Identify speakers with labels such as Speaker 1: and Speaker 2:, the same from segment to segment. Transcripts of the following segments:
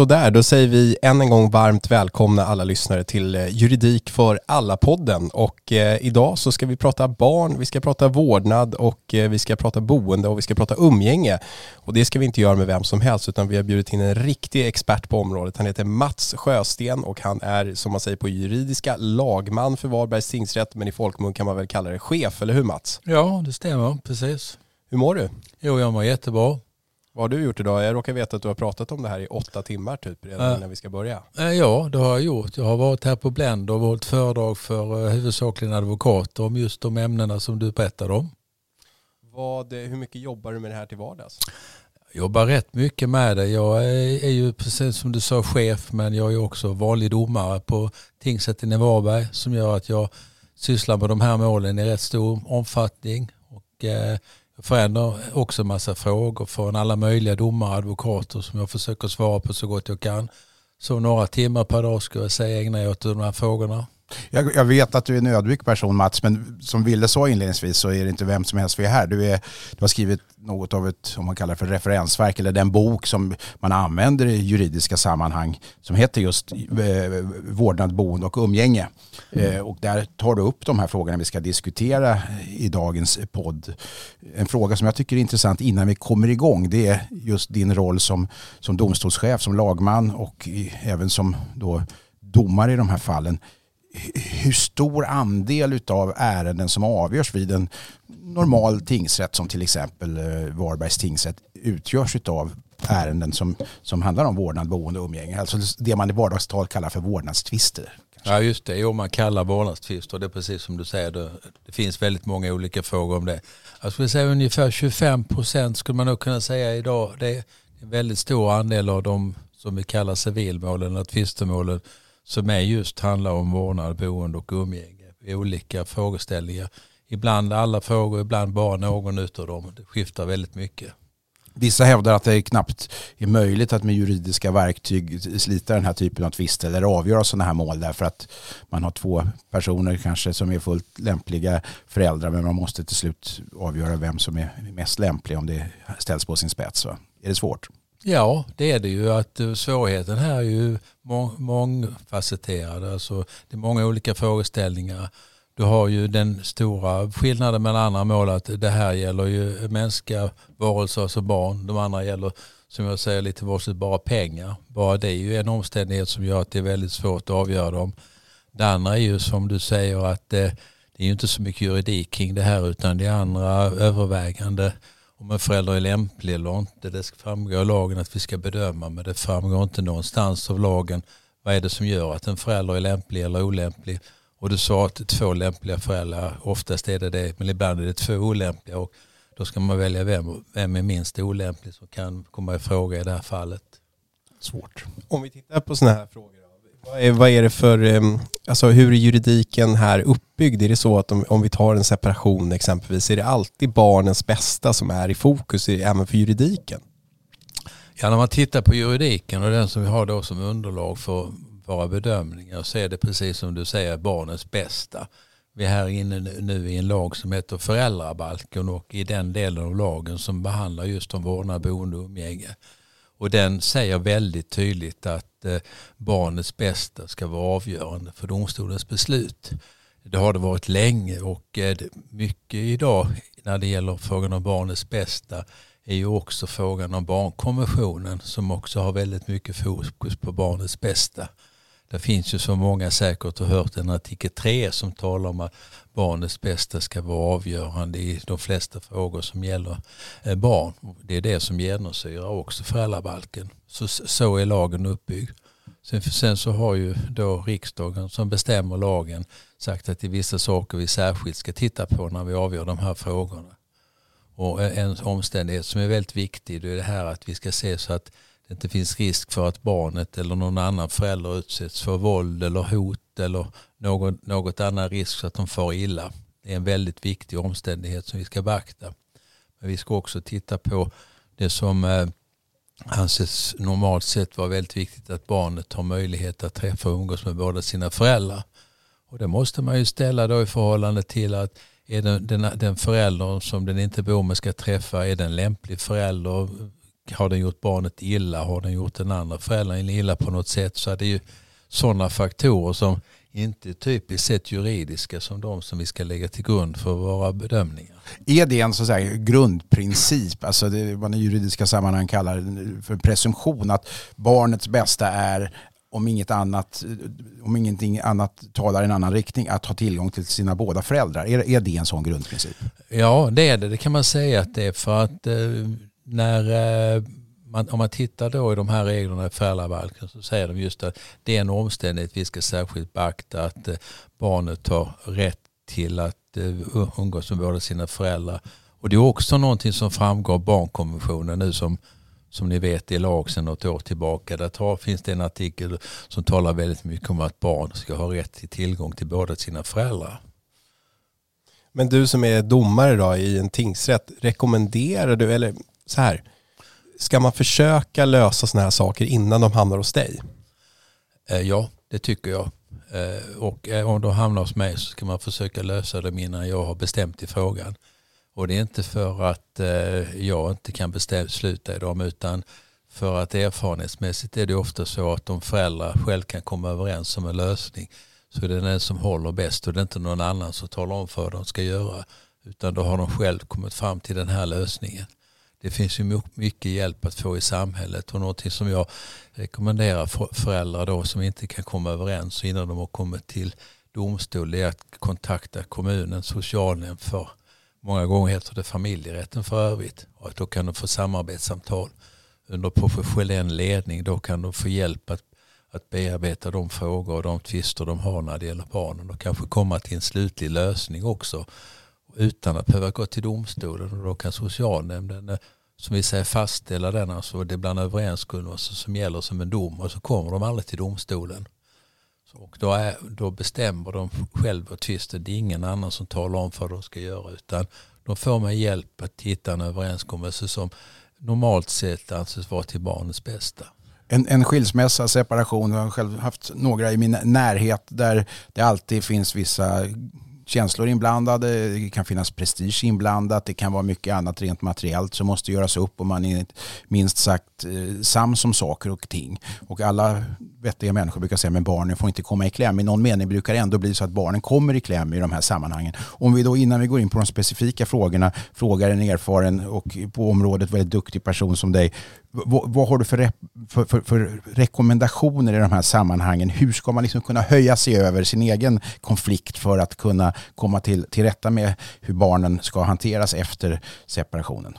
Speaker 1: Sådär, då säger vi än en gång varmt välkomna alla lyssnare till eh, Juridik för alla-podden. Och eh, idag så ska vi prata barn, vi ska prata vårdnad och eh, vi ska prata boende och vi ska prata umgänge. Och det ska vi inte göra med vem som helst utan vi har bjudit in en riktig expert på området. Han heter Mats Sjösten och han är som man säger på juridiska lagman för Varbergs tingsrätt men i folkmun kan man väl kalla det chef, eller hur Mats?
Speaker 2: Ja, det stämmer, precis.
Speaker 1: Hur mår du?
Speaker 2: Jo, jag mår jättebra.
Speaker 1: Vad har du gjort idag? Jag råkar veta att du har pratat om det här i åtta timmar typ redan innan vi ska börja.
Speaker 2: Ja, det har jag gjort. Jag har varit här på Blend och hållit föredrag för uh, huvudsakligen advokater om just de ämnena som du berättade om.
Speaker 1: Vad, hur mycket jobbar du med det här till vardags?
Speaker 2: Jag jobbar rätt mycket med det. Jag är, ju precis som du sa chef men jag är också vanlig domare på tingsrätten i Varberg som gör att jag sysslar med de här målen i rätt stor omfattning. Och, eh, förändrar också en massa frågor från alla möjliga domare och advokater som jag försöker svara på så gott jag kan. Så några timmar per dag skulle jag säga ägnar jag åt de här frågorna.
Speaker 3: Jag, jag, vet att du är en ödmjuk person Mats, men som Ville sa inledningsvis så är det inte vem som helst vi är här. Du, är, du har skrivit något av ett, om man kallar det för referensverk, eller den bok som man använder i juridiska sammanhang som heter just eh, vårdnad, boende och umgänge. Mm. Eh, och där tar du upp de här frågorna vi ska diskutera i dagens podd. En fråga som jag tycker är intressant innan vi kommer igång det är just din roll som, som domstolschef, som lagman och i, även som då domare i de här fallen hur stor andel av ärenden som avgörs vid en normal tingsrätt som till exempel eh, Varbergs tingsrätt utgörs av ärenden som, som handlar om vårdnad, boende och umgänge. Alltså det man i vardagstal kallar för vårdnadstvister.
Speaker 2: Ja just det, jo man kallar vårdnadstvister det är precis som du säger. Det, det finns väldigt många olika frågor om det. Jag skulle säga ungefär 25 procent skulle man nog kunna säga idag. Det är en väldigt stor andel av de som vi kallar civilmålen eller tvistemålen som är just handlar om vårdnad, boende och umgänge olika frågeställningar. Ibland alla frågor, ibland bara någon utav dem. Det skiftar väldigt mycket.
Speaker 3: Vissa hävdar att det knappt är möjligt att med juridiska verktyg slita den här typen av tvister eller avgöra sådana här mål därför att man har två personer kanske som är fullt lämpliga föräldrar men man måste till slut avgöra vem som är mest lämplig om det ställs på sin spets. Va? Är det svårt?
Speaker 2: Ja, det är det ju. att eh, Svårigheten här är ju mångfacetterad. Alltså, det är många olika frågeställningar. Du har ju den stora skillnaden mellan andra mål att det här gäller ju mänskliga varelser, alltså barn. De andra gäller, som jag säger lite vårdslöst, bara pengar. Bara det är ju en omständighet som gör att det är väldigt svårt att avgöra dem. Det andra är ju som du säger att det, det är ju inte så mycket juridik kring det här utan det är andra övervägande om en förälder är lämplig eller inte. Det framgår av lagen att vi ska bedöma men det framgår inte någonstans av lagen vad är det som gör att en förälder är lämplig eller olämplig. Och du sa att två lämpliga föräldrar, oftast är det det, men ibland är det två olämpliga. Och då ska man välja vem, vem är minst olämplig som kan komma i fråga i det här fallet.
Speaker 1: Svårt. Om vi tittar på sådana här frågor vad är, vad är det för, ehm, alltså hur är juridiken här uppbyggd? Är det så att om, om vi tar en separation exempelvis, är det alltid barnens bästa som är i fokus även för juridiken?
Speaker 2: Ja, när man tittar på juridiken och den som vi har då som underlag för våra bedömningar så är det precis som du säger barnens bästa. Vi är här inne nu i en lag som heter föräldrabalken och i den delen av lagen som behandlar just om vårdnad, boende och umgänge och den säger väldigt tydligt att eh, barnets bästa ska vara avgörande för domstolens beslut. Det har det varit länge och eh, mycket idag när det gäller frågan om barnets bästa är ju också frågan om barnkonventionen som också har väldigt mycket fokus på barnets bästa. Det finns ju som många säkert har hört en artikel 3 som talar om att barnets bästa ska vara avgörande i de flesta frågor som gäller eh, barn. Det är det som genomsyrar också föräldrabalken. Så, så är lagen uppbyggd. Sen, sen så har ju då riksdagen som bestämmer lagen sagt att det är vissa saker vi särskilt ska titta på när vi avgör de här frågorna. Och en omständighet som är väldigt viktig det är det här att vi ska se så att det inte finns risk för att barnet eller någon annan förälder utsätts för våld eller hot eller något, något annan risk så att de får illa. Det är en väldigt viktig omständighet som vi ska beakta. Men vi ska också titta på det som eh, anses normalt sett vara väldigt viktigt att barnet har möjlighet att träffa och umgås med båda sina föräldrar. Och det måste man ju ställa då i förhållande till att är den, den, den föräldern som den inte bor med ska träffa, är den lämplig förälder? Har den gjort barnet illa? Har den gjort den andra föräldern illa på något sätt? Så det är ju sådana faktorer som inte typiskt sett juridiska som de som vi ska lägga till grund för våra bedömningar.
Speaker 3: Är det en så säga, grundprincip, alltså det man i juridiska sammanhang kallar för presumtion, att barnets bästa är om inget annat, om ingenting annat talar i en annan riktning, att ha tillgång till sina båda föräldrar. Är, är det en sån grundprincip?
Speaker 2: Ja, det är det. Det kan man säga att det är för att eh, när eh, man, om man tittar då i de här reglerna i föräldrabalken så säger de just att det är en omständighet vi ska särskilt beakta att eh, barnet har rätt till att eh, umgås med båda sina föräldrar. Och det är också någonting som framgår av barnkonventionen nu som, som ni vet i lag sedan något år tillbaka. Där tar, finns det en artikel som talar väldigt mycket om att barn ska ha rätt till tillgång till båda sina föräldrar.
Speaker 1: Men du som är domare då i en tingsrätt, rekommenderar du, eller så här, ska man försöka lösa sådana här saker innan de hamnar hos dig?
Speaker 2: Eh, ja, det tycker jag. Eh, och eh, om de hamnar hos mig så ska man försöka lösa dem innan jag har bestämt i frågan. Och det är inte för att eh, jag inte kan besluta i dem utan för att erfarenhetsmässigt är det ofta så att om föräldrar själv kan komma överens om en lösning så är det den som håller bäst och det är inte någon annan som talar om för vad de ska göra utan då har de själv kommit fram till den här lösningen det finns ju mycket hjälp att få i samhället och någonting som jag rekommenderar föräldrar då som inte kan komma överens innan de har kommit till domstol är att kontakta kommunen, socialnämnd för många gånger heter det familjerätten för övrigt och att då kan de få samarbetssamtal. Under professionell ledning då kan de få hjälp att, att bearbeta de frågor och de tvister de har när det gäller barnen och kanske komma till en slutlig lösning också utan att behöva gå till domstolen och då kan socialnämnden eh, som vi säger fastställa den, alltså det bland överenskommelser som gäller som en dom och så kommer de aldrig till domstolen. Och då, är, då bestämmer de själva tvisten. Det är ingen annan som talar om vad de ska göra utan de får med hjälp att hitta en överenskommelse som normalt sett anses vara till barnets bästa.
Speaker 3: En, en skilsmässa, separation, jag har själv haft några i min närhet där det alltid finns vissa känslor inblandade, det kan finnas prestige inblandat, det kan vara mycket annat rent materiellt som måste göras upp och man är minst sagt eh, sams om saker och ting. Och alla vettiga människor brukar säga att barnen får inte komma i kläm. I någon mening brukar det ändå bli så att barnen kommer i kläm i de här sammanhangen. Om vi då innan vi går in på de specifika frågorna frågar en erfaren och på området väldigt duktig person som dig, vad, vad har du för, för, för, för, rekommendationer i de här sammanhangen? Hur ska man liksom kunna höja sig över sin egen konflikt för att kunna komma till, till rätta med hur barnen ska hanteras efter separationen?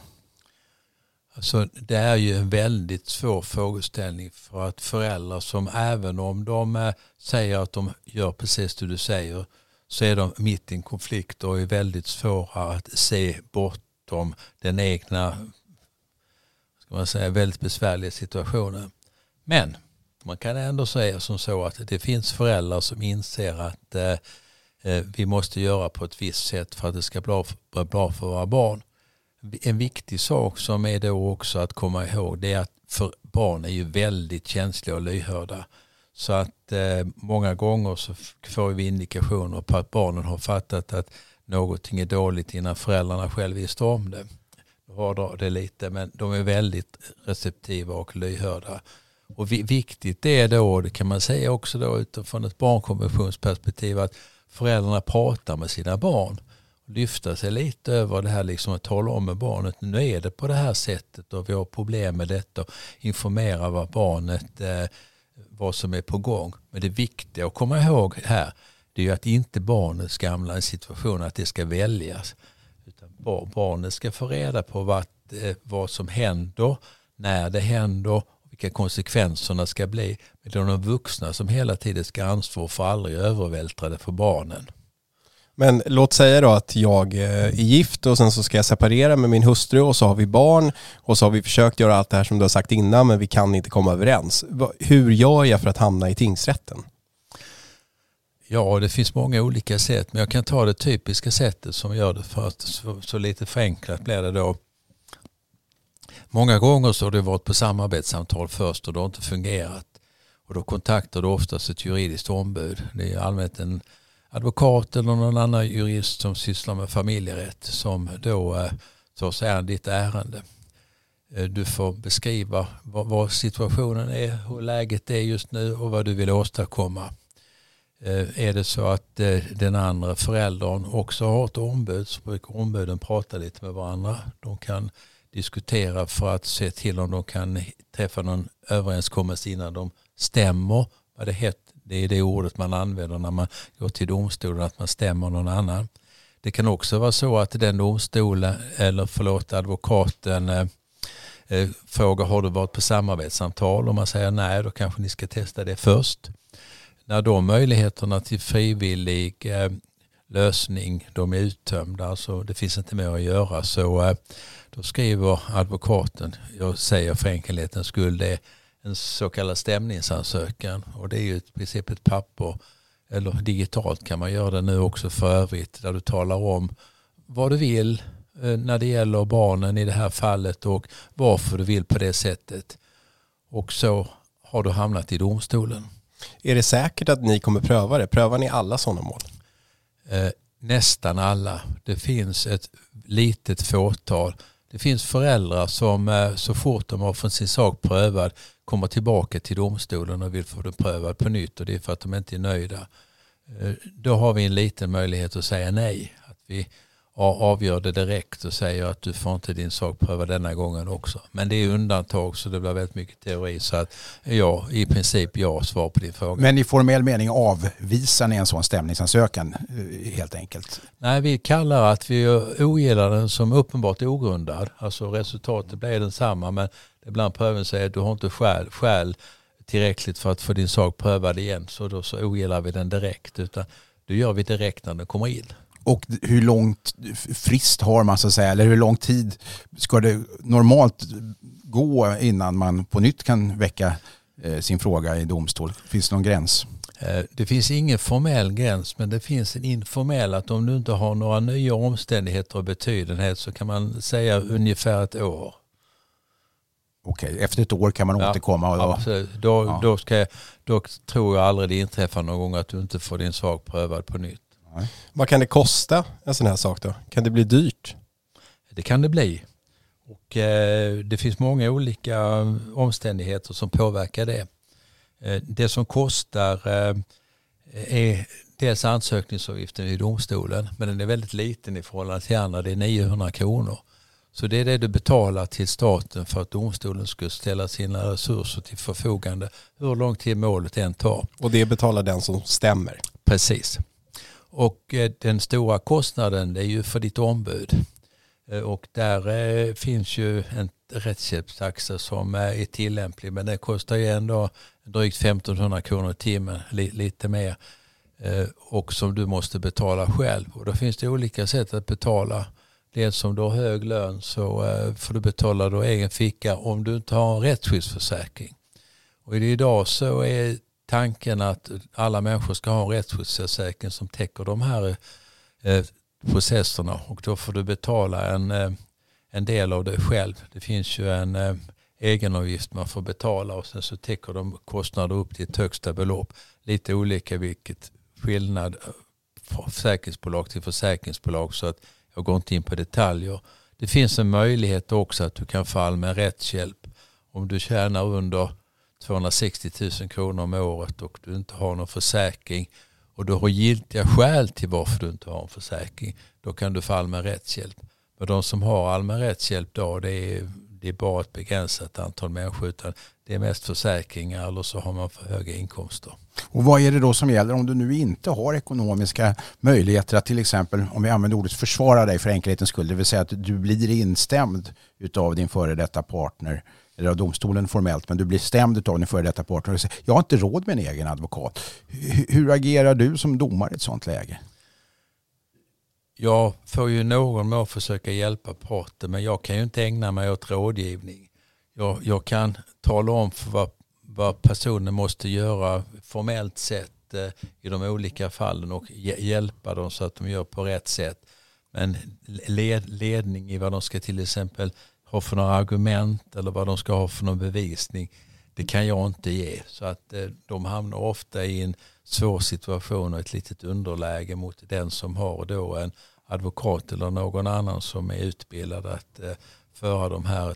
Speaker 2: Alltså, det är ju en väldigt svår frågeställning för att föräldrar som även om de eh, säger att de gör precis det du säger så är de mitt i en konflikt och är väldigt svåra att se bortom den egna ska man säga, väldigt besvärliga situationer. Men man kan ändå säga som så att det finns föräldrar som inser att eh, eh vi måste göra på ett visst sätt för att det ska bli bra för våra barn en viktig sak som är då också att komma ihåg det är att för barn är ju väldigt känsliga och lyhörda. Så att eh, många gånger så får vi indikationer på att barnen har fattat att någonting är dåligt innan föräldrarna själva visste om det hårdra det lite men de är väldigt receptiva och lyhörda. Och viktigt är då, det kan man säga också då utifrån ett barnkonventionsperspektiv att föräldrarna pratar med sina barn lyfta sig lite över det här liksom att tala om med barnet nu är det på det här sättet och vi har problem med detta och informera vad barnet eh, vad som är på gång. Men det viktiga att komma ihåg här det är ju att inte barnet ska hamna i en situation att det ska väljas. Barnet ska få reda på vad, eh, vad som händer, när det händer vilka konsekvenserna ska bli. Men det är de vuxna som hela tiden ska ansvara för aldrig övervältra det för barnen.
Speaker 1: Men låt säga då att jag eh, är gift och sen så ska jag separera med min hustru och så har vi barn och så har vi försökt göra allt det här som du har sagt innan men vi kan inte komma överens. Hur gör jag för att hamna i tingsrätten?
Speaker 2: Ja, det finns många olika sätt men jag kan ta det typiska sättet som gör det för att så, så lite förenklat blir det då. Många gånger så har du varit på samarbetssamtal först och det har inte fungerat. Och då kontaktar du oftast ett juridiskt ombud. Det är allmänt en advokat eller någon annan jurist som sysslar med familjerätt som då tar sig an ditt ärende. Eh, du får beskriva vad, vad, situationen är, hur läget är just nu och vad du vill åstadkomma. Eh, är det så att eh, den andra föräldern också har ett ombud så brukar ombuden prata lite med varandra. De kan diskutera för att se till om de kan träffa någon överenskommelse innan de stämmer. Vad det, heter, det är det ordet man använder när man går till domstolen, att man stämmer någon annan. Det kan också vara så att den domstolen, eller förlåt advokaten, eh, eh, frågar har du varit på samarbetssamtal? Om man säger nej, då kanske ni ska testa det först. När de möjligheterna till frivillig eh, lösning de är uttömda, alltså det finns inte mer att göra, så eh, då skriver advokaten, jag säger för enkelhetens skull, det är en så kallad stämningsansökan och det är ju i princip ett papper eller digitalt kan man göra det nu också för övrigt där du talar om vad du vill eh, när det gäller barnen i det här fallet och varför du vill på det sättet. Och så har du hamnat i domstolen.
Speaker 1: Är det säkert att ni kommer pröva det? Prövar ni alla sådana mål?
Speaker 2: Eh, nästan alla. Det finns ett litet fåtal. Det finns föräldrar som eh, så fort de har fått sin sak prövad kommer tillbaka till domstolen och vill få den prövad på nytt och det är för att de inte är nöjda. Eh, då har vi en liten möjlighet att säga nej. Att vi avgör det direkt och säger att du får inte din sak prövad denna gången också. Men det är undantag så det blir väldigt mycket teori. Så att ja, i princip ja, svar på din fråga.
Speaker 3: Men i formell mening avvisar ni en sån stämningsansökan eh, helt enkelt?
Speaker 2: Nej, vi kallar att vi ogillar den som uppenbart ogrundad. Alltså resultatet blir densamma men ibland pröven säger att du har inte skäl, skäl tillräckligt för att få din sak prövad igen så då så ogillar vi den direkt utan det gör vi direkt när den kommer in.
Speaker 3: Och hur långt frist har man så att säga eller hur lång tid ska det normalt gå innan man på nytt kan väcka eh, sin fråga i domstol? Finns det någon gräns?
Speaker 2: Eh, det finns ingen formell gräns men det finns en informell att om du inte har några nya omständigheter och betydenhet så kan man säga ungefär ett år.
Speaker 3: Okej, efter ett år kan man ja, återkomma? Och
Speaker 2: absolut. Då, ja. då, ska, då tror jag aldrig det inträffar någon gång att du inte får din sak prövad på nytt.
Speaker 1: Nej. Vad kan det kosta en sån här sak då? Kan det bli dyrt?
Speaker 2: Det kan det bli. Och eh, det finns många olika omständigheter som påverkar det. Eh, det som kostar eh, är dels ansökningsavgiften i domstolen men den är väldigt liten i förhållande till andra. Det är 900 kronor. Så det är det du betalar till staten för att domstolen ska ställa sina resurser till förfogande hur lång tid målet än tar.
Speaker 1: Och det betalar den som stämmer?
Speaker 2: Precis. Och eh, den stora kostnaden är ju för ditt ombud. Eh, och där eh, finns ju en rättshjälpstaxa som är tillämplig men den kostar ju ändå drygt 1500 kronor i timmen, lite mer. Och som du måste betala själv. Och då finns det olika sätt att betala Dels om du har hög lön så får du betala då egen ficka om du inte har en rättsskyddsförsäkring. Och idag så är tanken att alla människor ska ha en rättsskyddsförsäkring som täcker de här eh, processerna och då får du betala en, eh, en del av det själv. Det finns ju en eh, egenavgift man får betala och sen så täcker de kostnader upp till ett högsta belopp. Lite olika vilket skillnad från försäkringsbolag till försäkringsbolag så att jag går inte in på detaljer. Det finns en möjlighet också att du kan få allmän rättshjälp om du tjänar under 260 000 kronor om året och du inte har någon försäkring och du har giltiga skäl till varför du inte har en försäkring. Då kan du få allmän rättshjälp. Men de som har allmän rättshjälp då det är, det är bara ett begränsat antal människor utan det är mest försäkringar eller så har man för höga inkomster.
Speaker 3: Och vad är det då som gäller om du nu inte har ekonomiska möjligheter att till exempel, om vi använder ordet försvara dig för enkelhetens skull, det vill säga att du blir instämd av din före detta partner eller av domstolen formellt, men du blir stämd av din före detta partner och säger jag har inte råd med en egen advokat. Hur agerar du som domare i ett sådant läge?
Speaker 2: Jag får ju någon mån försöka hjälpa parten men jag kan ju inte ägna mig åt rådgivning. Jag, jag kan tala om för vad vad personen måste göra formellt sett eh, i de olika fallen och hjälpa dem så att de gör på rätt sätt. Men led, ledning i vad de ska till exempel ha för några argument eller vad de ska ha för någon bevisning det kan jag inte ge. Så att eh, de hamnar ofta i en svår situation och ett litet underläge mot den som har då en advokat eller någon annan som är utbildad att eh, föra de här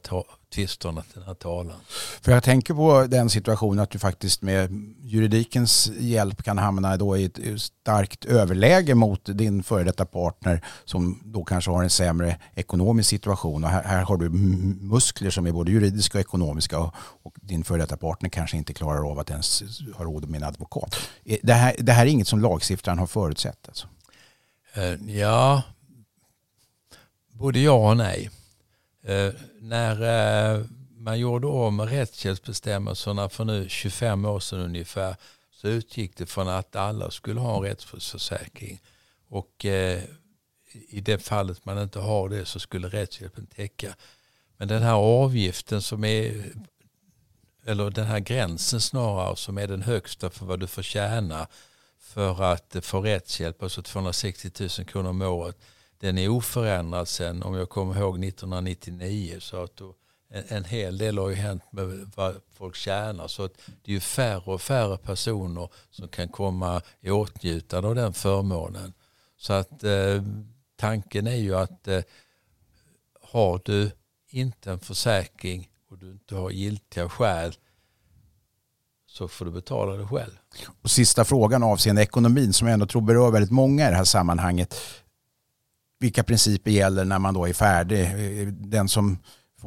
Speaker 2: tvisterna till den här talan.
Speaker 3: För jag tänker på den situationen att du faktiskt med juridikens hjälp kan hamna då i ett eh, starkt överläge mot din före detta partner som då kanske har en sämre ekonomisk situation. Och här, här har du muskler som är både juridiska och ekonomiska och, och din före detta partner kanske inte klarar av att ens ha råd med en advokat. Eh, det här, det här är inget som lagstiftaren har förutsett? Alltså.
Speaker 2: Eh, ja, både ja och nej. Eh, när eh, man gjorde om rättshjälpsbestämmelserna för nu 25 år sedan ungefär så utgick det från att alla skulle ha en rättsförsäkring. Och eh, i det fallet man inte har det så skulle rättshjälpen täcka. Men den här avgiften som är, eller den här gränsen snarare som är den högsta för vad du får tjäna för att få rättshjälp, alltså 260 000 kronor om året den är oförändrad sen om jag kommer ihåg 1999. Så att då, en, en hel del har ju hänt med vad folk tjänar. Så att det är ju färre och färre personer som kan komma i åtnjutande av den förmånen. Så att eh, tanken är ju att eh, har du inte en försäkring och du inte har giltiga skäl så får du betala det själv.
Speaker 3: Och sista frågan avseende ekonomin som jag ändå tror berör väldigt många i det här sammanhanget vilka principer gäller när man då är färdig. Den som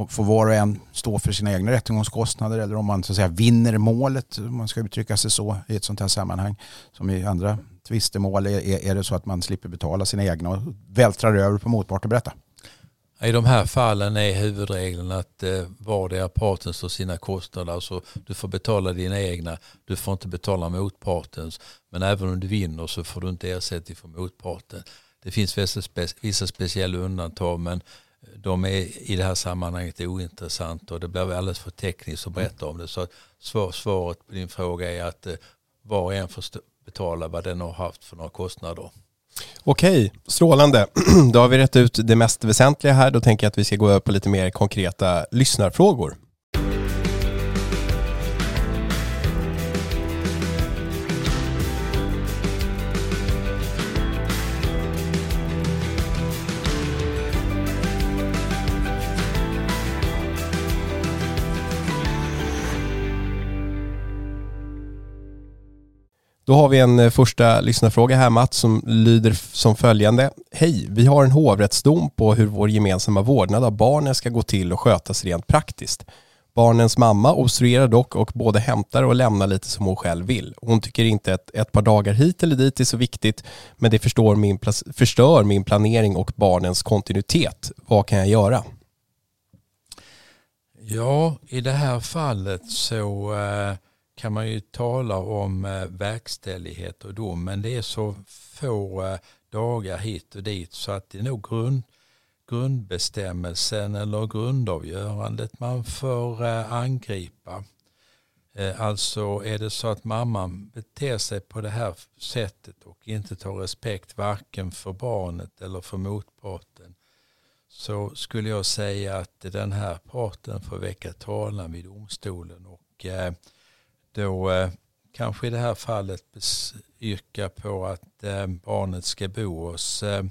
Speaker 3: får var och en stå för sina egna rättegångskostnader eller om man så att säga vinner målet, om man ska uttrycka sig så i ett sånt här sammanhang. Som i andra tvistemål, är, är det så att man slipper betala sina egna och vältrar över på motparten? Berätta.
Speaker 2: I de här fallen är huvudregeln att eh, vardera parten står sina kostnader. Alltså du får betala dina egna, du får inte betala motpartens. Men även om du vinner så får du inte ersättning för motparten. Det finns vissa, spe, vissa speciella undantag men eh, de är i det här sammanhanget ointressanta och det blir alldeles för tekniskt att berätta om det. Så svar, svaret på din fråga är att eh, var och en får betala vad den har haft för några kostnader.
Speaker 1: Okej, strålande. Då har vi rätt ut det mest väsentliga här. Då tänker jag att vi ska gå över på lite mer konkreta lyssnarfrågor. Då har vi en eh, första lyssnarfråga här Mats som lyder som följande. Hej, vi har en hovrättsdom på hur vår gemensamma vårdnad av barnen ska gå till och skötas rent praktiskt. Barnens mamma obstruerar dock och både hämtar och lämnar lite som hon själv vill. Hon tycker inte att ett par dagar hit eller dit är så viktigt men det förstår min, förstör min planering och barnens kontinuitet. Vad kan jag göra?
Speaker 2: Ja, i det här fallet så eh kan man ju tala om eh, verkställighet och dom men det är så få eh, dagar hit och dit så att det är nog grund, grundbestämmelsen eller grundavgörandet man får eh, angripa. Alltså är det så att mamman beter sig på det här sättet och inte tar respekt varken för barnet eller för motparten så skulle jag säga att den här parten får väcka talan vid domstolen och då eh, kanske i det här fallet yrka på att eh, barnet ska bo hos eh,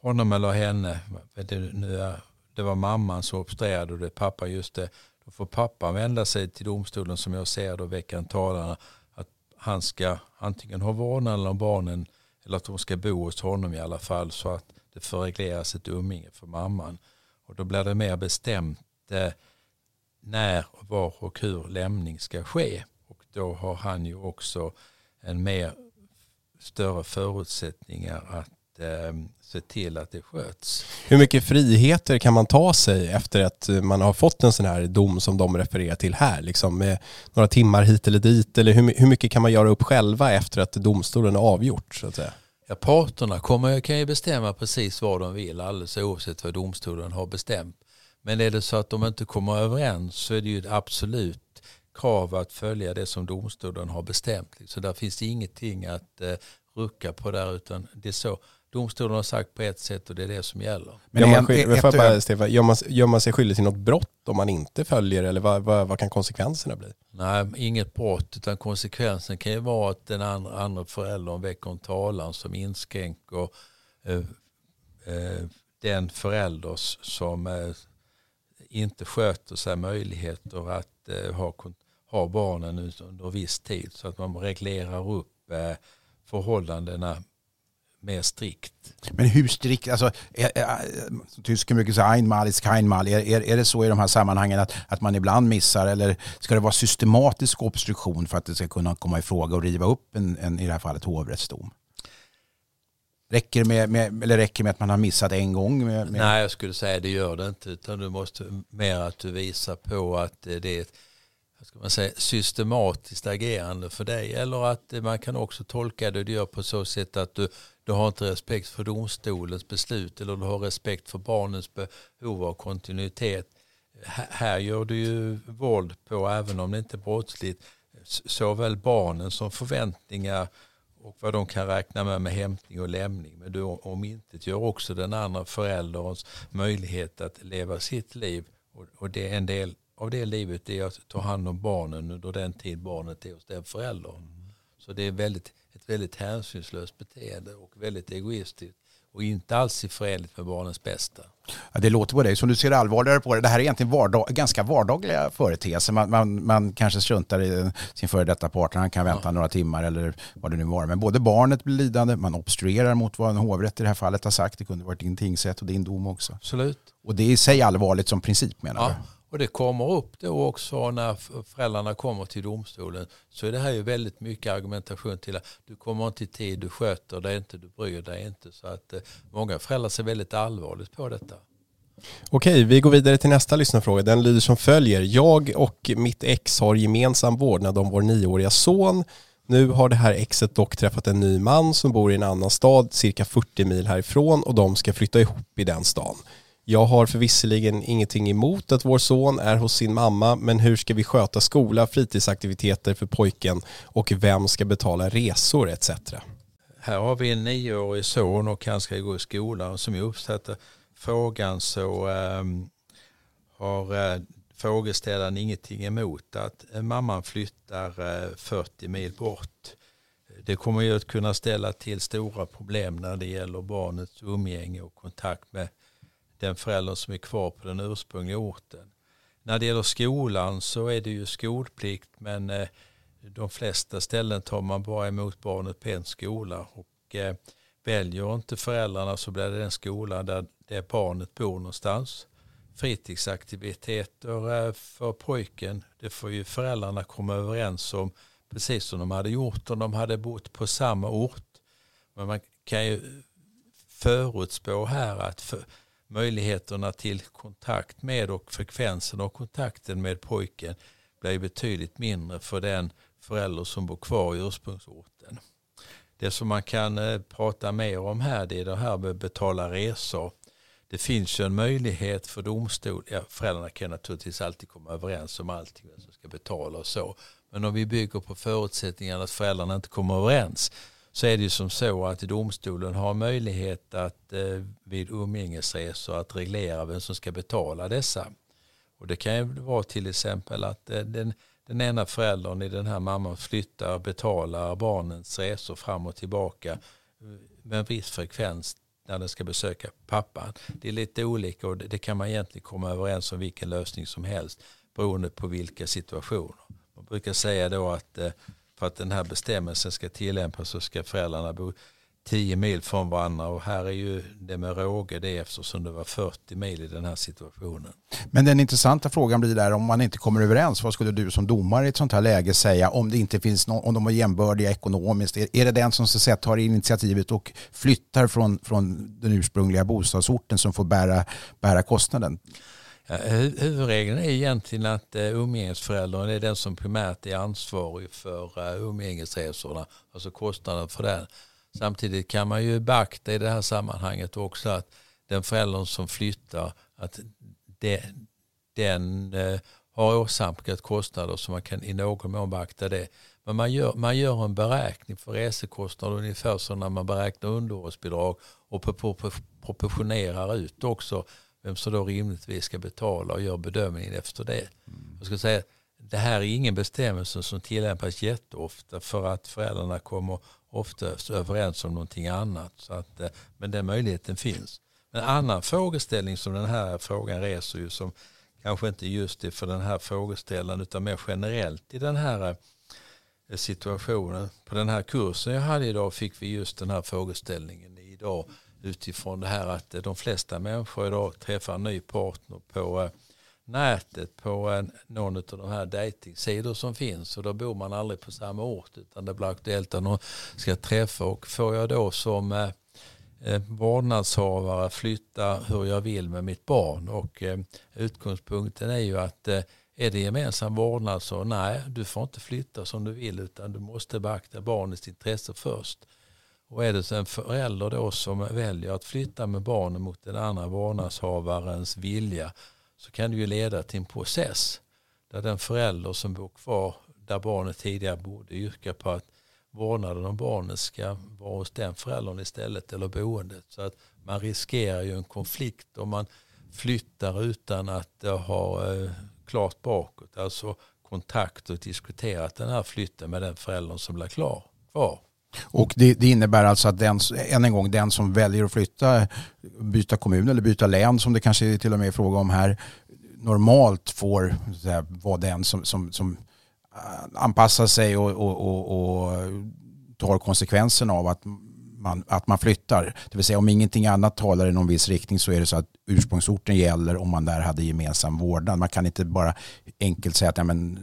Speaker 2: honom eller henne. Det, nu är, det var mamman som obstruerade och det är pappa just det. Då får pappan vända sig till domstolen som jag ser då veckan en att han ska antingen ha vårdnaden om barnen eller att de ska bo hos honom i alla fall så att det får regleras ett umgänge för mamman. Och då blir det mer bestämt eh, när, var och hur lämning ska ske. Och då har han ju också en mer större förutsättningar att eh, se till att det sköts.
Speaker 1: Hur mycket friheter kan man ta sig efter att man har fått en sån här dom som de refererar till här? Liksom med några timmar hit eller dit? Eller hur, hur mycket kan man göra upp själva efter att domstolen har avgjort? Så att säga?
Speaker 2: Ja, parterna kommer, kan ju bestämma precis vad de vill alldeles oavsett vad domstolen har bestämt. Men är det så att de inte kommer överens så är det ju ett absolut krav att följa det som domstolen har bestämt. Så där finns det ingenting att eh, rucka på där utan det är så. Domstolen har sagt på ett sätt och det är det som gäller.
Speaker 1: Men gör, man, ett, ett, bara, Stefan, gör, man, gör man sig skyldig till något brott om man inte följer eller vad, vad, vad, kan konsekvenserna bli?
Speaker 2: Nej, inget brott utan konsekvensen kan ju vara att den andra, andra föräldern väcker en talan som inskränker eh, eh, den förälder som eh, inte sköter sig möjligheter att eh, ha, ha barnen under viss tid så att man reglerar upp eh, förhållandena mer strikt.
Speaker 3: Men hur strikt, alltså, är, är, tysken brukar säga einmal ist keinmal, är, är, är det så i de här sammanhangen att, att man ibland missar eller ska det vara systematisk obstruktion för att det ska kunna komma i fråga och riva upp en, en i det här fallet hovrättsdom? Räcker med, med, eller räcker med att man har missat en gång? Med,
Speaker 2: med... Nej, jag skulle säga det gör det inte. Utan du måste mer att du visar på att eh, det är ett ska man säga, systematiskt agerande för dig. Eller att eh, man kan också tolka det du gör på så sätt att du, du har inte respekt för domstolens beslut eller du har respekt för barnens behov av kontinuitet. Här gör du ju våld på, även om det inte är brottsligt, såväl barnen som förväntningar och vad de kan räkna med med hämtning och lämning. Men du om inte gör också den andra förälderns möjlighet att leva sitt liv. Och det är en del av det livet är att ta hand om barnen under den tid barnet är hos den föräldern. Mm. Så det är väldigt, ett väldigt hänsynslöst beteende och väldigt egoistiskt och inte alls i förenligt med barnens bästa.
Speaker 3: Ja, det låter på dig som du ser allvarligare på det. Det här är egentligen vardag, ganska vardagliga företeelser. Man, man, man kanske struntar i sin före detta partner, han kan vänta ja. några timmar eller vad det nu var. Men både barnet blir lidande, man obstruerar mot vad en hovrätt i det här fallet har sagt. Det kunde varit din tingsrätt och din dom också.
Speaker 2: Absolut.
Speaker 3: Och det är i sig allvarligt som princip menar ja. du?
Speaker 2: Och det kommer upp då också när föräldrarna kommer till domstolen så är det här ju väldigt mycket argumentation till att du kommer inte i tid, du sköter dig inte, du bryr dig inte. Så att eh, många föräldrar ser väldigt allvarligt på detta.
Speaker 1: Okej, vi går vidare till nästa lyssnarfråga. Den lyder som följer. Jag och mitt ex har gemensam vårdnad om vår nioåriga son. Nu har det här exet dock träffat en ny man som bor i en annan stad cirka 40 mil härifrån och de ska flytta ihop i den stan. Jag har förvisserligen ingenting emot att vår son är hos sin mamma, men hur ska vi sköta skola, fritidsaktiviteter för pojken och vem ska betala resor etc.
Speaker 2: Här har vi en nioårig son och han ska gå i skolan. Som jag uppfattar frågan så um, har uh, frågeställaren ingenting emot att eh, mamman flyttar eh, 40 mil bort. Det kommer ju att kunna ställa till stora problem när det gäller barnets umgänge och kontakt med den föräldern som är kvar på den ursprungliga orten. När det gäller skolan så är det ju skolplikt men eh, de flesta ställen tar man bara emot barnet på en skola och eh, väljer inte föräldrarna så blir det den skola där det barnet bor någonstans. Fritidsaktiviteter eh, för pojken, det får ju föräldrarna komma överens om precis som de hade gjort om de hade bott på samma ort. Men man kan ju förutspå här att för, möjligheterna till kontakt med och frekvensen av kontakten med pojken blir betydligt mindre för den förälder som bor kvar i ursprungsorten. Det som man kan eh, prata mer om här det är det här med att betala resor. Det finns ju en möjlighet för domstol, ja, föräldrarna kan naturligtvis alltid komma överens om allting vem som ska betala och så. Men om vi bygger på förutsättningen att föräldrarna inte kommer överens så är det ju som så att domstolen har möjlighet att eh, vid umgängesresor att reglera vem som ska betala dessa. Och det kan ju vara till exempel att eh, den, den ena föräldern i den här mamman flyttar och betalar barnens resor fram och tillbaka eh, med en viss frekvens när den ska besöka pappan. Det är lite olika och det kan man egentligen komma överens om vilken lösning som helst beroende på vilka situationer. Man brukar säga då att för att den här bestämmelsen ska tillämpas så ska föräldrarna bo 10 mil från varandra och här är ju det med råge det eftersom det var 40 mil i den här situationen.
Speaker 3: Men den intressanta frågan blir där om man inte kommer överens, vad skulle du som domare i ett sånt här läge säga om det inte finns någon, om de är jämbördiga ekonomiskt? Är, är det den som så sett tar initiativet och flyttar från, från den ursprungliga bostadsorten som får bära, bära kostnaden?
Speaker 2: Huvudregeln är egentligen att eh, umgängesföräldern är den som primärt är ansvarig för eh, umgängesresorna, alltså kostnaden för den. Samtidigt kan man ju beakta i det här sammanhanget också att den föräldern som flyttar, att den eh, har åsamkat kostnader så man kan i någon mån beakta det. Men man gör, man gör en beräkning för resekostnader ungefär som när man beräknar underhållsbidrag och proportionerar ut också vem som då rimligtvis ska betala och gör bedömningen efter det. Mm. Jag ska säga, det här är ingen bestämmelse som tillämpas jätteofta för att föräldrarna kommer ofta överens om någonting annat. Så att, eh, men den möjligheten finns. En annan frågeställning som den här frågan reser ju som kanske inte just är för den här frågeställaren utan mer generellt i den här eh, situationen. På den här kursen jag hade idag fick vi just den här frågeställningen idag utifrån det här att eh, de flesta människor idag träffar en ny partner på eh, nätet på eh, någon av de här dejtingsidor som finns. Och då bor man aldrig på samma ort utan det blir aktuellt att någon ska träffa. Och får jag då som eh, vårdnadshavare flytta hur jag vill med mitt barn? Och eh, utgångspunkten är ju att eh, är det gemensam vårdnad så nej, du får inte flytta som du vill utan du måste beakta barnets intresse först. Och är det en förälder då som väljer att flytta med barnen mot den andra vårdnadshavarens vilja så kan det ju leda till en process där den förälder som bor kvar där barnet tidigare bodde yrkar på att vårdnaden om barnet ska vara hos den föräldern istället eller boendet. Så att man riskerar ju en konflikt om man flyttar utan att ha eh, klart bakåt, alltså kontakt och diskuterat den här flytten med den föräldern som blir klar, kvar.
Speaker 3: Och det, det, innebär alltså att den, än en gång den som väljer att flytta, byta kommun eller byta län som det kanske till och med är fråga om här, normalt får här, vara den som, som, som eh, anpassar sig och, och, och, och tar konsekvenserna av att man, att man flyttar. Det vill säga om ingenting annat talar i någon viss riktning så är det så att ursprungsorten gäller om man där hade gemensam vårdnad. Man kan inte bara enkelt säga att ja, men,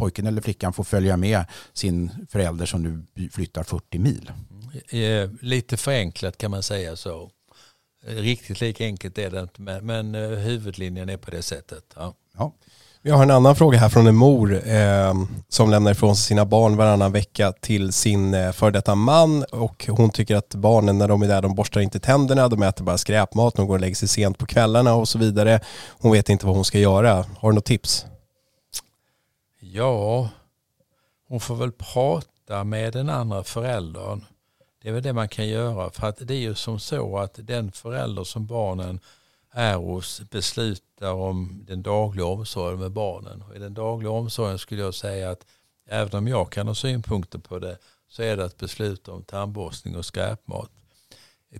Speaker 3: pojken eller flickan får följa med sin förälder som nu flyttar 40 mil.
Speaker 2: Eh, lite förenklat kan man säga så. Riktigt lika enkelt är det inte men, eh, huvudlinjen är på det sättet. Ja.
Speaker 1: ja. Vi har en annan fråga här från en mor eh, som lämnar ifrån sig sina barn varannan vecka till sin eh, före detta man och hon tycker att barnen när de är där de borstar inte tänderna, de äter bara skräpmat, de går och lägger sig sent på kvällarna och så vidare. Hon vet inte vad hon ska göra. Har du något tips?
Speaker 2: Ja, hon får väl prata med den andra föräldern. Det är väl det man kan göra. För att det är ju som så att den förälder som barnen är hos beslutar om den dagliga omsorgen med barnen. Och I den dagliga omsorgen skulle jag säga att även om jag kan ha synpunkter på det så är det att besluta om tandborstning och skräpmat.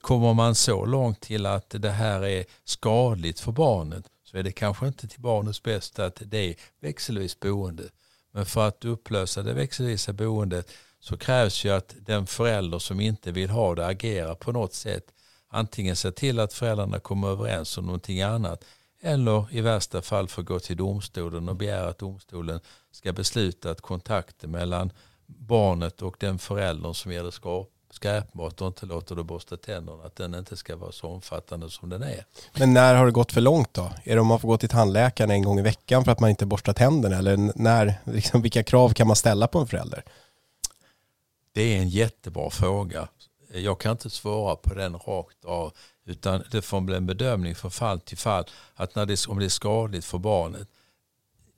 Speaker 2: Kommer man så långt till att det här är skadligt för barnet så är det kanske inte till barnets bästa att det är växelvis boende. Men för att upplösa det växelvisa boendet så krävs ju att den förälder som inte vill ha det agerar på något sätt. Antingen se till att föräldrarna kommer överens om någonting annat eller i värsta fall få gå till domstolen och begära att domstolen ska besluta att kontakten mellan barnet och den föräldern som ger det skräpmat och inte låter det borsta tänderna, att den inte ska vara så omfattande som den är.
Speaker 1: Men när har det gått för långt då? Är det om man får gå till tandläkaren en gång i veckan för att man inte borstar tänderna? Eller när, liksom, vilka krav kan man ställa på en förälder?
Speaker 2: Det är en jättebra fråga. Jag kan inte svara på den rakt av utan det får bli en bedömning från fall till fall att när det, om det är skadligt för barnet.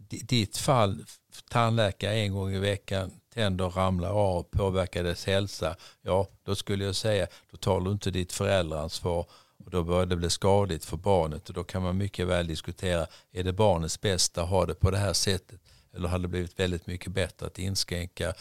Speaker 2: Ditt fall, tandläkare en gång i veckan, tänder ramlar av, påverkar dess hälsa. Ja, då skulle jag säga, då tar du inte ditt föräldraansvar och då börjar det bli skadligt för barnet och då kan man mycket väl diskutera, är det barnets bästa att ha det på det här sättet? Eller hade det blivit väldigt mycket bättre att inskränka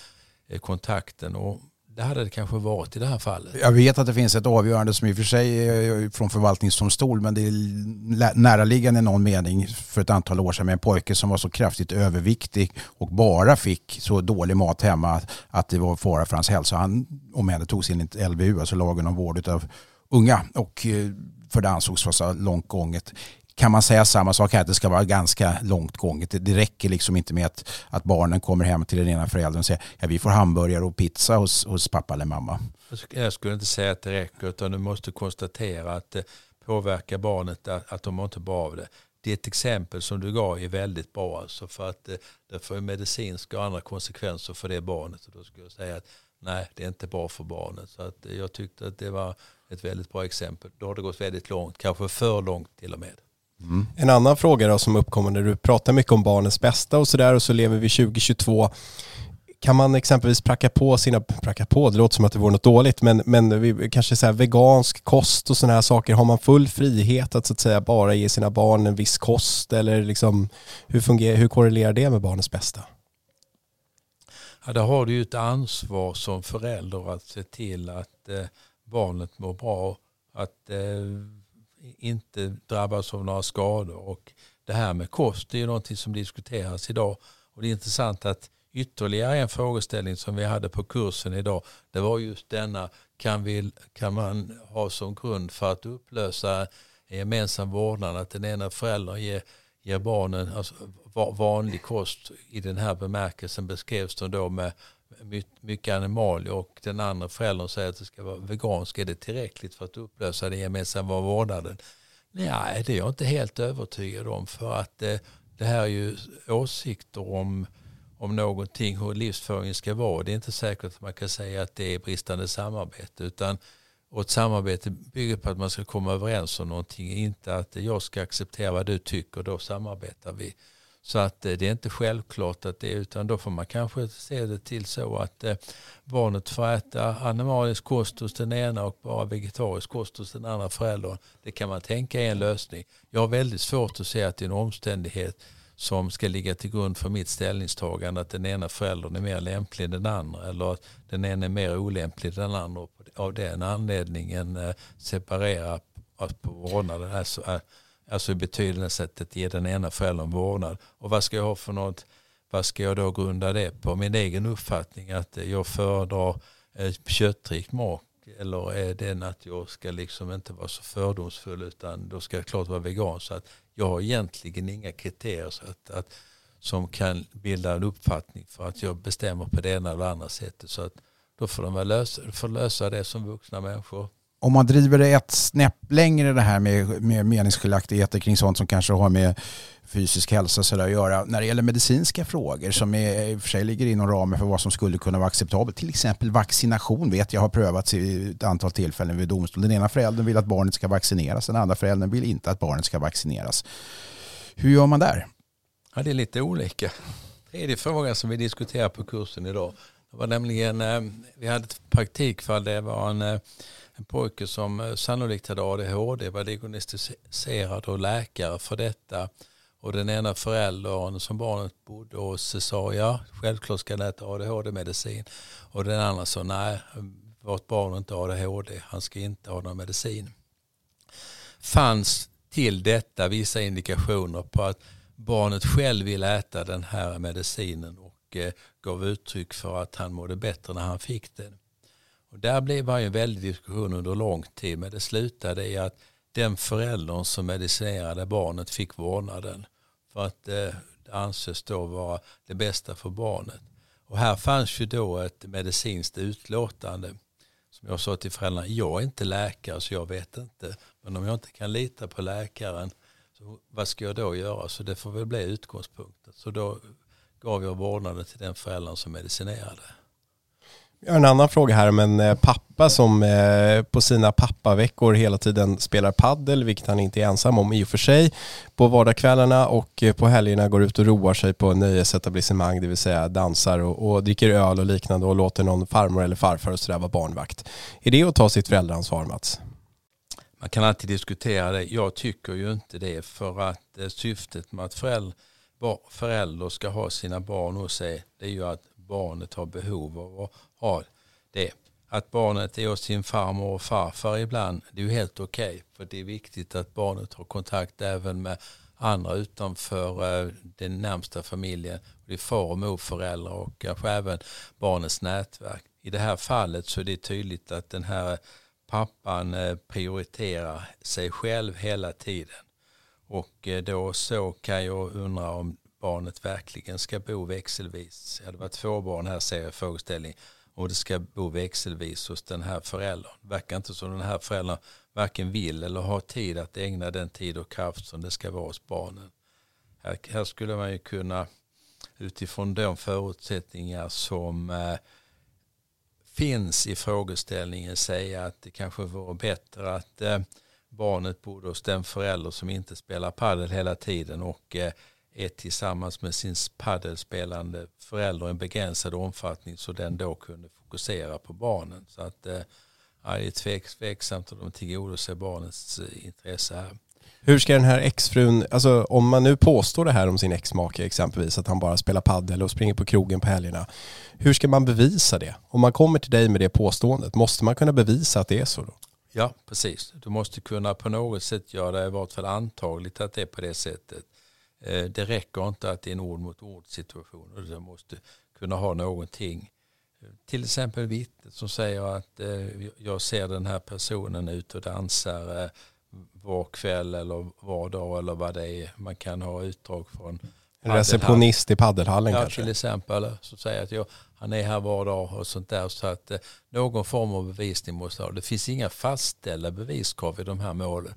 Speaker 2: eh, kontakten? Och det hade det kanske varit i det här fallet.
Speaker 3: Jag vet att det finns ett avgörande som i och för sig är eh, från förvaltningsdomstol men det är näraliggande i någon mening för ett antal år sedan med en pojke som var så kraftigt överviktig och bara fick så dålig mat hemma att det var fara för hans hälsa. Han omhändertogs enligt LVU, alltså lagen om vård av unga och eh, för det ansågs vara så långt gånget kan man säga samma sak här, att det ska vara ganska långt gånget. Det, det räcker liksom inte med att, att barnen kommer hem till den ena föräldern och säger ja, vi får hamburgare och pizza hos, hos pappa eller mamma.
Speaker 2: Jag skulle inte säga att det räcker utan du måste konstatera att det påverkar barnet att, att de mår inte bra av det. Ditt exempel som du gav är väldigt bra alltså för att det, det får medicinska och andra konsekvenser för det barnet. Och då skulle jag säga att nej, det är inte bra för barnet. Så att eh, jag tyckte att det var ett väldigt bra exempel. Då har det gått väldigt långt, kanske för långt till och med.
Speaker 1: Mm. En annan fråga då som uppkommer när du pratar mycket om barnens bästa och sådär och så lever vi 2022. Kan man exempelvis pracka på sina, pracka på, det låter som att det vore något dåligt, men, men kanske så vegansk kost och sådana här saker, har man full frihet att så att säga bara ge sina barn en viss kost eller liksom, hur, fungerar, hur korrelerar det med barnens bästa?
Speaker 2: Ja, där har du ju ett ansvar som förälder att se till att eh, barnet mår bra, att eh, inte drabbas av några skador. Och det här med kost är ju någonting som diskuteras idag. Och det är intressant att ytterligare en frågeställning som vi hade på kursen idag, det var just denna, kan, vi, kan man ha som grund för att upplösa en gemensam vårdnad att den ena föräldern ger, ger barnen alltså, vanlig kost i den här bemärkelsen beskrevs de då med mycket animalier och den andra föräldern säger att det ska vara veganskt. Är det tillräckligt för att upplösa den gemensamma vårdnaden? Nej, det är jag inte helt övertygad om för att det, det här är ju åsikter om, om någonting, hur livsföringen ska vara. Det är inte säkert att man kan säga att det är bristande samarbete utan och ett samarbete bygger på att man ska komma överens om någonting, inte att jag ska acceptera vad du tycker, då samarbetar vi. Så att eh, det är inte självklart att det är utan då får man kanske se det till så att eh, barnet får äta animalisk kost hos den ena och bara vegetarisk kost hos den andra föräldern. Det kan man tänka är en lösning. Jag har väldigt svårt att se att det är en omständighet som ska ligga till grund för mitt ställningstagande att den ena föräldern är mer lämplig än den andra eller att den ena är mer olämplig än den andra och av den anledningen eh, separera på vårdnaden. Alltså, eh, Alltså i betydelsen att ge den ena föräldern vårdnad. Och vad ska jag ha för något? Vad ska jag då grunda det på? Min egen uppfattning att jag föredrar eh, köttrikt mat eller är den att jag ska liksom inte vara så fördomsfull utan då ska jag klart vara vegan. Så att jag har egentligen inga kriterier så att, att, som kan bilda en uppfattning för att jag bestämmer på det ena eller andra sättet. Så att då får de väl lösa, får lösa det som vuxna människor
Speaker 3: om man driver det ett snäpp längre det här med, med meningsskiljaktigheter kring sånt som kanske har med fysisk hälsa så att göra. När det gäller medicinska frågor som är, i och för sig ligger inom ramen för vad som skulle kunna vara acceptabelt. Till exempel vaccination vet jag har prövats i ett antal tillfällen vid domstol. Den ena föräldern vill att barnet ska vaccineras, den andra föräldern vill inte att barnet ska vaccineras. Hur gör man där?
Speaker 2: Ja, det är lite olika. Tredje frågan som vi diskuterar på kursen idag. Det var nämligen, eh, vi hade ett praktikfall, det var en eh, en pojke som eh, sannolikt hade ADHD var diagnostiserad och läkare för detta. Och den ena föräldern som barnet bodde hos sa ja, självklart ska han äta ADHD-medicin. Och den andra sa nej, vårt barn har inte ADHD, han ska inte ha någon medicin. Fanns till detta vissa indikationer på att barnet själv vill äta den här medicinen och eh, gav uttryck för att han mådde bättre när han fick den. Och där blev det en väldig diskussion under lång tid men det slutade i att den föräldern som medicinerade barnet fick vårdnaden för att eh, det anses då vara det bästa för barnet. Och här fanns ju då ett medicinskt utlåtande som jag sa till föräldrarna, jag är inte läkare så jag vet inte. Men om jag inte kan lita på läkaren, så vad ska jag då göra? Så det får väl bli utgångspunkten. Så då gav jag vårdnaden till den föräldern som medicinerade.
Speaker 1: Jag har en annan fråga här, om en eh, pappa som eh, på sina pappaveckor hela tiden spelar paddel, vilket han inte är ensam om i och för sig, på vardagskvällarna och eh, på helgerna går ut och roar sig på nöjesetablissemang, det vill säga dansar och, och dricker öl och liknande och låter någon farmor eller farfar och sådär vara barnvakt. Är det att ta sitt föräldraansvar Mats?
Speaker 2: Man kan alltid diskutera det. Jag tycker ju inte det för att syftet med att förälder, förälder ska ha sina barn hos sig det är ju att barnet har behov av att ha det. Att barnet är hos sin farmor och farfar ibland, det är ju helt okej. Okay, för det är viktigt att barnet har kontakt även med andra utanför eh, den närmsta familjen. Det är far och morföräldrar och kanske även barnets nätverk. I det här fallet så är det tydligt att den här pappan eh, prioriterar sig själv hela tiden. Och eh, då så kan jag undra om barnet verkligen ska bo växelvis. Ja, det var två barn här ser jag frågeställning och det ska bo växelvis hos den här föräldern. Det verkar inte som den här föräldern varken vill eller har tid att ägna den tid och kraft som det ska vara hos barnen. Här, här skulle man ju kunna utifrån de förutsättningar som eh, finns i frågeställningen säga att det kanske vore bättre att eh, barnet bodde hos den förälder som inte spelar padel hela tiden och eh, är tillsammans med sin paddelspelande förälder i en begränsad omfattning så den då kunde fokusera på barnen. Så att eh, ja, det är tveksamt om de tillgodoser barnets eh, intresse här.
Speaker 1: Hur ska den här exfrun, alltså om man nu påstår det här om sin exmake exempelvis, att han bara spelar paddel och springer på krogen på helgerna. Hur ska man bevisa det? Om man kommer till dig med det påståendet, måste man kunna bevisa att det är så då?
Speaker 2: Ja, precis. Du måste kunna på något sätt göra det i vart fall antagligt att det är på det sättet. Eh, det räcker inte att det är en ord mot ord situation. Du måste kunna ha någonting. Till exempel vittnet som säger att eh, jag ser den här personen ut och dansar var kväll eller var dag eller vad det är. Man kan ha utdrag från
Speaker 1: en receptionist i paddelhallen
Speaker 2: ja,
Speaker 1: kanske?
Speaker 2: till exempel. Så säger att jag, han är här var dag och sånt där. Så att eh, någon form av bevisning måste ha. Det finns inga fastställda beviskrav i de här målen.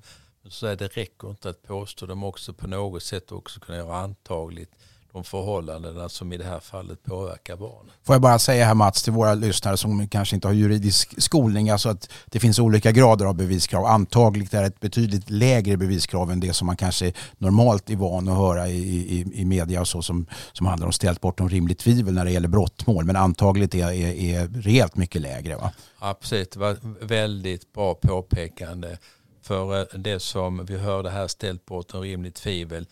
Speaker 2: Så är det räcker inte att påstå. De också på något sätt också kunna göra antagligt de förhållandena som i det här fallet påverkar barnen.
Speaker 3: Får jag bara säga här Mats till våra lyssnare som kanske inte har juridisk skolning, alltså att det finns olika grader av beviskrav. Antagligt är ett betydligt lägre beviskrav än det som man kanske normalt är van att höra i, i, i media och så som, som handlar om ställt bortom rimligt tvivel när det gäller brottmål. Men antagligt är, är, är rejält mycket lägre va?
Speaker 2: Absolut, det var väldigt bra påpekande. För eh, det som vi hörde här ställt bortom rimligt tvivel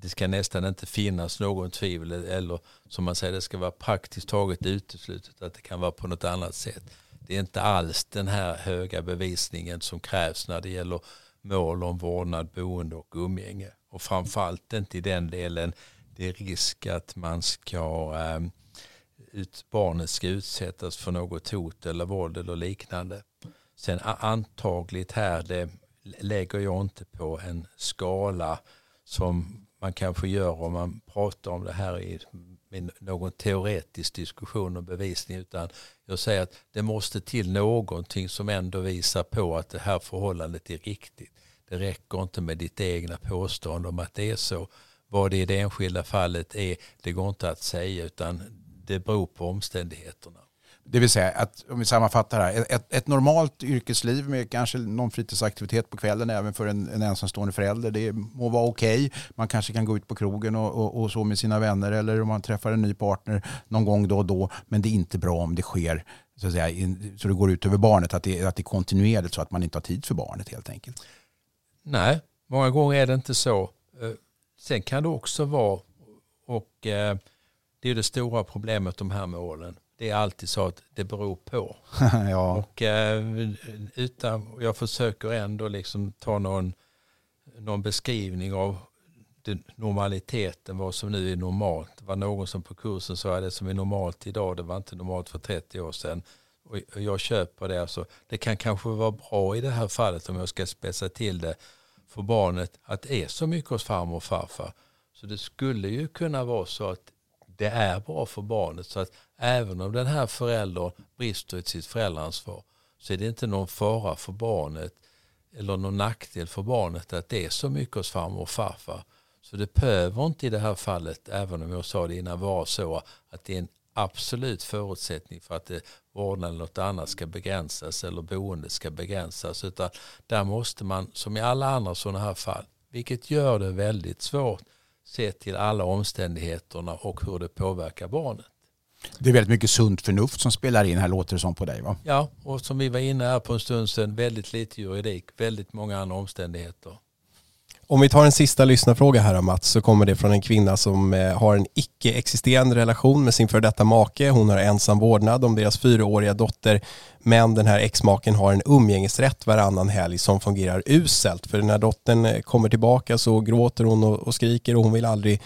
Speaker 2: det ska nästan inte finnas någon tvivel eller som man säger det ska vara praktiskt taget uteslutet att det kan vara på något annat sätt. Det är inte alls den här höga bevisningen som krävs när det gäller mål om vårdnad, boende och umgänge. Och framförallt inte i den delen det är risk att man ska ehm, ut, barnet ska utsättas för något hot eller våld eller liknande. Sen antagligt här, det lägger jag inte på en skala som man kanske gör om man pratar om det här i någon teoretisk diskussion och bevisning utan jag säger att det måste till någonting som ändå visar på att det här förhållandet är riktigt. Det räcker inte med ditt egna påstående om att det är så. Vad det i det enskilda fallet är, det går inte att säga utan det beror på omständigheterna.
Speaker 3: Det vill säga, att, om vi sammanfattar här, ett, ett, normalt yrkesliv med kanske någon fritidsaktivitet på kvällen även för en, en ensamstående förälder, det må vara okej. Okay. Man kanske kan gå ut på krogen och, och, och, så med sina vänner eller om man träffar en ny partner någon gång då och då. Men det är inte bra om det sker så, att säga, in, så det går ut över barnet, att det, att det är kontinuerligt så att man inte har tid för barnet helt enkelt.
Speaker 2: Nej, många gånger är det inte så. Eh, sen kan det också vara, och eh, det är det stora problemet de här målen, det är alltid så att det beror på.
Speaker 3: ja.
Speaker 2: Och eh, utan, jag försöker ändå liksom ta någon, någon beskrivning av normaliteten, vad som nu är normalt. Det var någon som på kursen sa att det som är normalt idag, det var inte normalt för 30 år sedan. Och jag köper det. Alltså, det kan kanske vara bra i det här fallet om jag ska spetsa till det för barnet att det är så mycket hos farmor och farfar. Så det skulle ju kunna vara så att det är bra för barnet. Så att även om den här föräldern brister i sitt föräldraansvar så är det inte någon fara för barnet eller någon nackdel för barnet att det är så mycket hos farmor och farfar. Så det behöver inte i det här fallet, även om jag sa det innan, vara så att det är en absolut förutsättning för att det, vårdnad eller något annat ska begränsas eller boende ska begränsas. Utan där måste man, som i alla andra sådana här fall, vilket gör det väldigt svårt, se till alla omständigheterna och hur det påverkar barnet.
Speaker 3: Det är väldigt mycket sunt förnuft som spelar in här låter det som på dig va?
Speaker 2: Ja, och som vi var inne här på en stund sedan, väldigt lite juridik, väldigt många andra omständigheter.
Speaker 1: Om vi tar en sista lyssnarfråga här Mats så kommer det från en kvinna som eh, har en icke-existerande relation med sin för detta make. Hon har ensam vårdnad om deras fyraåriga dotter men den här exmaken har en umgängesrätt varannan helg som fungerar uselt. För när dottern eh, kommer tillbaka så gråter hon och skriker och hon vill aldrig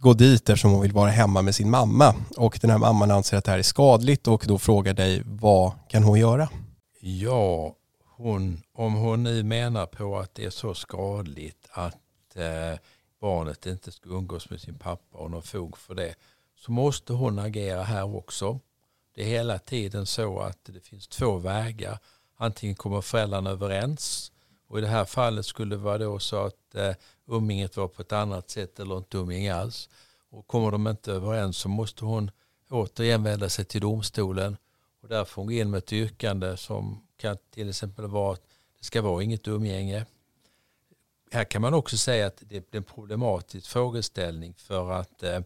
Speaker 1: gå dit eftersom hon vill vara hemma med sin mamma. Och den här mamman anser att det här är skadligt och då frågar dig vad kan hon göra?
Speaker 2: Ja, hon, om hon nu menar på att det är så skadligt att eh, barnet inte ska umgås med sin pappa och någon fog för det så måste hon agera här också. Det är hela tiden så att det finns två vägar. Antingen kommer föräldrarna överens och i det här fallet skulle det vara då så att eh, umgänget var på ett annat sätt eller inte umgänge alls. Och kommer de inte överens så måste hon återigen vända sig till domstolen och där får hon gå in med ett yrkande som kan till exempel vara att det ska vara inget umgänge. Här kan man också säga att det är en problematisk frågeställning för att eh,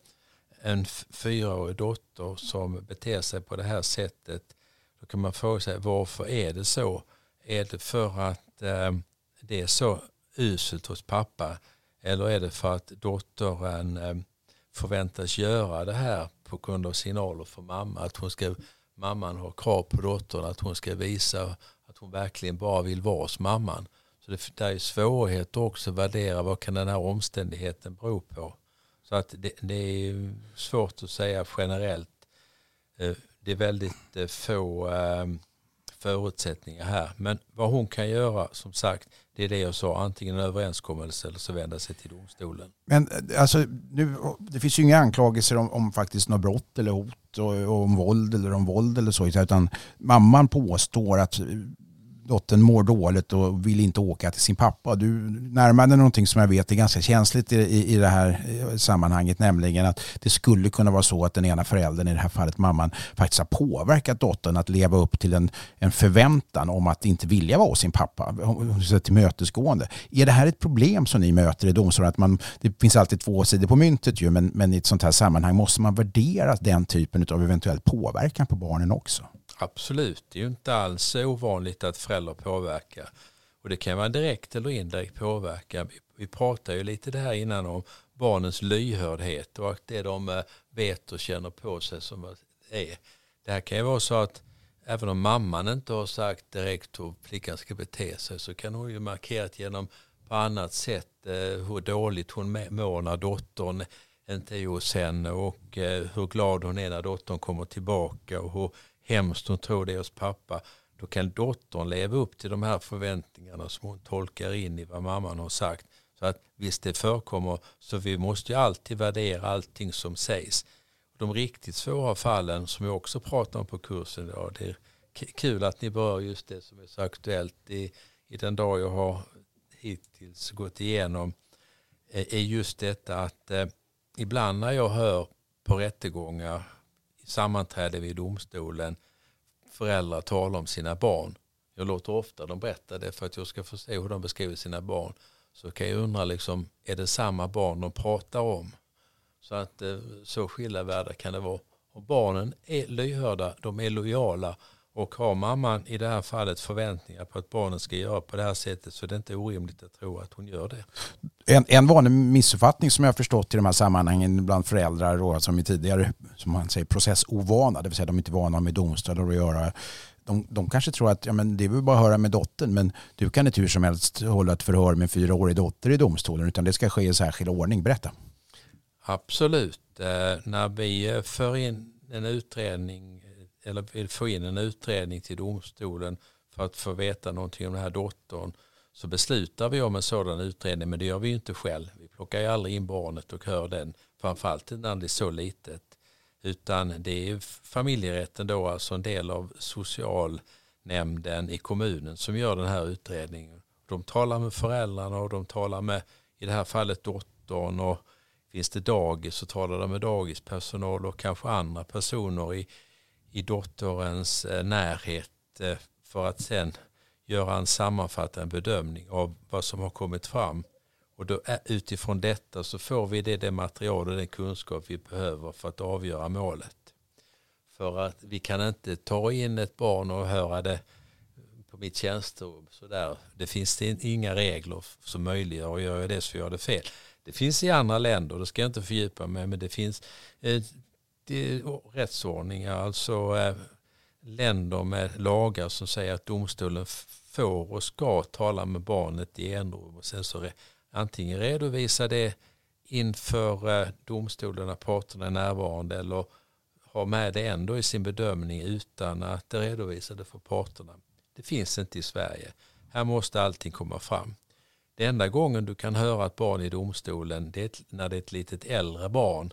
Speaker 2: en fyraårig dotter som beter sig på det här sättet då kan man fråga sig varför är det så? Är det för att eh, det är så uselt hos pappa eller är det för att dottern eh, förväntas göra det här på grund av signaler från mamma att hon ska mamman har krav på dottern att hon ska visa att hon verkligen bara vill vara hos mamman. Så det, där är svårigheter också att värdera vad kan den här omständigheten bero på. Så att det, det är svårt att säga generellt. Eh, det är väldigt eh, få förutsättningar här. Men vad hon kan göra, som sagt, det är det jag sa, antingen en överenskommelse eller så vända sig till domstolen.
Speaker 3: Men eh, alltså, nu, det finns ju inga anklagelser om, om faktiskt något brott eller hot och, och om våld eller om våld eller så, utan mamman påstår att dottern mår dåligt och vill inte åka till sin pappa. Du närmade någonting som jag vet är ganska känsligt i, i, i det här eh, sammanhanget, nämligen att det skulle kunna vara så att den ena föräldern, i det här fallet mamman, faktiskt har påverkat dottern att leva upp till en, en förväntan om att inte vilja vara hos sin pappa, tillmötesgående. Är det här ett problem som ni möter i domstolen? Att man, det finns alltid två sidor på myntet ju, men, men i ett sånt här sammanhang måste man värdera den typen av eventuell påverkan på barnen också?
Speaker 2: Absolut, det är ju inte alls ovanligt att föräldrar påverkar. Och det kan vara direkt eller indirekt påverkan. Vi, vi pratade ju lite det här innan om barnens lyhördhet och att det de eh, vet och känner på sig som är. Det här kan ju vara så att även om mamman inte har sagt direkt hur flickan ska bete sig så kan hon ju markerat genom på annat sätt eh, hur dåligt hon mår när dottern inte är hos henne och eh, hur glad hon är när dottern kommer tillbaka och hur hemskt hon tror det är hos pappa, då kan dottern leva upp till de här förväntningarna som hon tolkar in i vad mamman har sagt. Så att visst det förekommer, så vi måste ju alltid värdera allting som sägs. De riktigt svåra fallen som jag också pratar om på kursen idag, det är kul att ni berör just det som är så aktuellt i, i den dag jag har hittills gått igenom, eh, är just detta att eh, ibland när jag hör på rättegångar sammanträde vid domstolen föräldrar talar om sina barn. Jag låter ofta dem berätta det för att jag ska få se hur de beskriver sina barn. Så kan jag undra, liksom, är det samma barn de pratar om? Så att eh, så skilda världar kan det vara. Och barnen är lyhörda, de är lojala och har mamman i det här fallet förväntningar på att barnen ska göra på det här sättet så det är inte orimligt att tro att hon gör det.
Speaker 3: En, en vanlig missuppfattning som jag har förstått i de här sammanhangen bland föräldrar och som är tidigare som man säger processovana, det vill säga de är inte vana med domstolar att göra de, de kanske tror att ja, men det är väl bara att höra med dottern men du kan inte hur som helst hålla ett förhör med en fyraårig dotter i domstolen utan det ska ske i särskild ordning. Berätta.
Speaker 2: Absolut. Eh, när vi eh, för in en utredning eller vill få in en utredning till domstolen för att få veta någonting om den här dottern så beslutar vi om en sådan utredning men det gör vi ju inte själv. Vi plockar ju aldrig in barnet och hör den framförallt när det är så litet utan det är familjerätten då alltså en del av socialnämnden i kommunen som gör den här utredningen. De talar med föräldrarna och de talar med i det här fallet dottern och finns det dagis så talar de med dagispersonal och kanske andra personer i i dotterns eh, närhet eh, för att sen göra en sammanfattande bedömning av vad som har kommit fram. Och då, eh, utifrån detta så får vi det, det material och den kunskap vi behöver för att avgöra målet. För att vi kan inte ta in ett barn och höra det på mitt tjänsterum. Sådär. Det finns inga regler som möjliggör och gör jag det så gör jag det fel. Det finns i andra länder, det ska jag inte fördjupa mig men det finns eh, rättsordningar, alltså eh, länder med lagar som säger att domstolen får och ska tala med barnet i enrum och sen så antingen redovisa det inför eh, domstolen när parterna är närvarande eller ha med det ändå i sin bedömning utan att redovisa det för parterna. Det finns inte i Sverige. Här måste allting komma fram. Det enda gången du kan höra ett barn i domstolen det är när det är ett litet äldre barn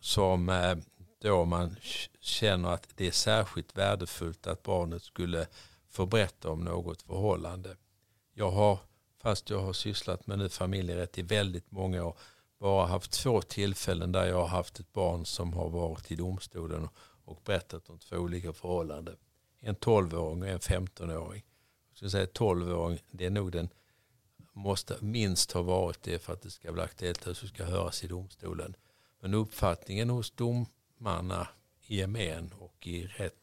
Speaker 2: som eh, då man känner att det är särskilt värdefullt att barnet skulle få berätta om något förhållande. Jag har, fast jag har sysslat med nu familjerätt i väldigt många år, bara haft två tillfällen där jag har haft ett barn som har varit i domstolen och berättat om två olika förhållanden. En 12-åring och en 15-åring. Jag skulle säga 12-åring, det är nog den, måste minst ha varit det för att det ska bli aktuellt att det ska höras i domstolen. Men uppfattningen hos domarna i gemen och i rätt,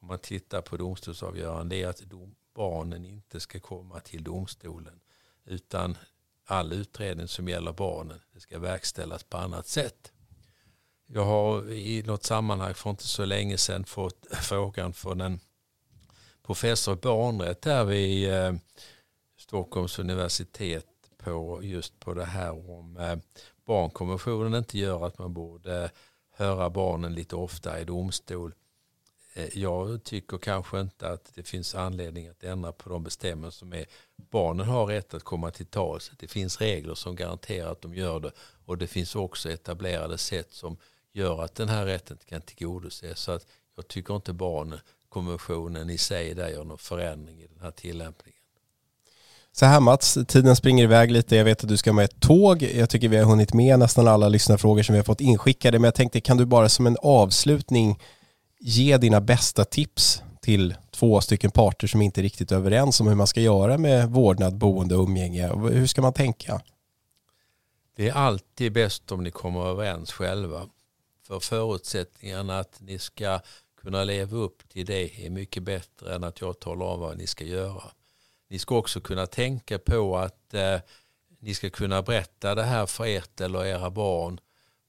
Speaker 2: om man tittar på domstolsavgörande, är att dom, barnen inte ska komma till domstolen. Utan all utredning som gäller barnen det ska verkställas på annat sätt. Jag har i något sammanhang för inte så länge sedan fått frågan från en professor i barnrätt här vid eh, Stockholms universitet på just på det här om eh, barnkonventionen inte gör att man borde höra barnen lite ofta i domstol. Eh, jag tycker kanske inte att det finns anledning att ändra på de bestämmelser som är. Barnen har rätt att komma till tals. Det finns regler som garanterar att de gör det och det finns också etablerade sätt som gör att den här rätten kan tillgodoses. Så att jag tycker inte barnkonventionen i sig där gör någon förändring i den här tillämpningen.
Speaker 1: Så här Mats, tiden springer iväg lite. Jag vet att du ska med ett tåg. Jag tycker vi har hunnit med nästan alla lyssnarfrågor som vi har fått inskickade. Men jag tänkte, kan du bara som en avslutning ge dina bästa tips till två stycken parter som inte är riktigt överens om hur man ska göra med vårdnad, boende och umgänge. Hur ska man tänka?
Speaker 2: Det är alltid bäst om ni kommer överens själva. För förutsättningarna att ni ska kunna leva upp till det är mycket bättre än att jag talar om vad ni ska göra. Ni ska också kunna tänka på att eh, ni ska kunna berätta det här för ert eller era barn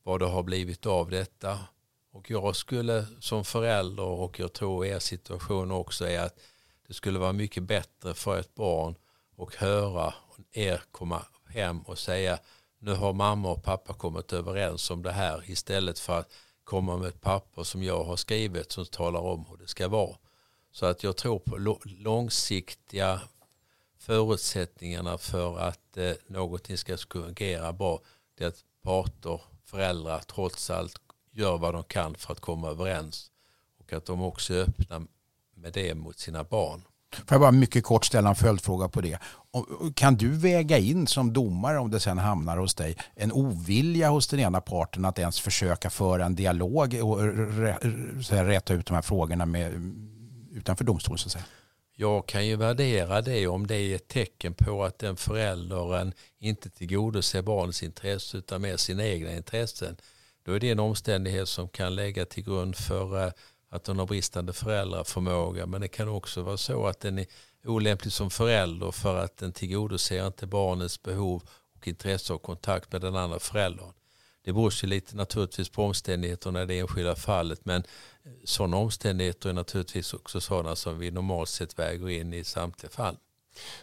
Speaker 2: vad det har blivit av detta. Och jag skulle som förälder och jag tror er situation också är att det skulle vara mycket bättre för ett barn att höra er komma hem och säga nu har mamma och pappa kommit överens om det här istället för att komma med ett papper som jag har skrivit som talar om hur det ska vara. Så att jag tror på långsiktiga förutsättningarna för att eh, någonting ska fungera bra. Det är att parter, föräldrar trots allt gör vad de kan för att komma överens. Och att de också är öppna med det mot sina barn.
Speaker 3: Får jag bara mycket kort ställa en följdfråga på det. Kan du väga in som domare om det sen hamnar hos dig en ovilja hos den ena parten att ens försöka föra en dialog och rätta ut de här frågorna med, utanför domstolen? så att säga?
Speaker 2: Jag kan ju värdera det om det är ett tecken på att den föräldern inte tillgodoser barnets intresse utan mer sina egna intressen. Då är det en omständighet som kan lägga till grund för eh, att hon har bristande föräldraförmåga. Men det kan också vara så att den är olämplig som förälder för att den tillgodoser inte barnets behov och intresse och kontakt med den andra föräldern. Det beror ju lite naturligtvis på omständigheterna i det enskilda fallet men sådana omständigheter är naturligtvis också sådana som vi normalt sett väger in i samtliga fall.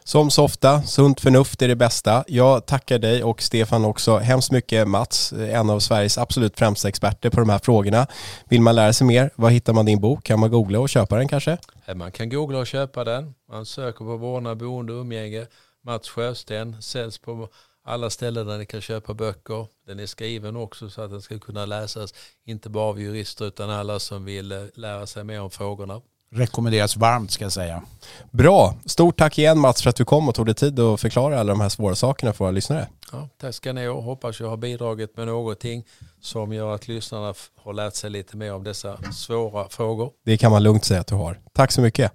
Speaker 1: Som så ofta, sunt förnuft är det bästa. Jag tackar dig och Stefan också hemskt mycket Mats, en av Sveriges absolut främsta experter på de här frågorna. Vill man lära sig mer, var hittar man din bok? Kan man googla och köpa den kanske?
Speaker 2: Man kan googla och köpa den. Man söker på vårdnad, boende och umgänge. Mats Sjösten säljs på alla ställen där ni kan köpa böcker. Den är skriven också så att den ska kunna läsas inte bara av jurister utan alla som vill eh, lära sig mer om frågorna.
Speaker 3: Rekommenderas varmt ska jag säga.
Speaker 1: Bra, stort tack igen Mats för att du kom och tog dig tid att förklara alla de här svåra sakerna för våra lyssnare.
Speaker 2: Ja, tack ska ni ha, hoppas jag har bidragit med någonting som gör att lyssnarna har lärt sig lite mer om dessa svåra frågor.
Speaker 1: Det kan man lugnt säga att du har. Tack så mycket.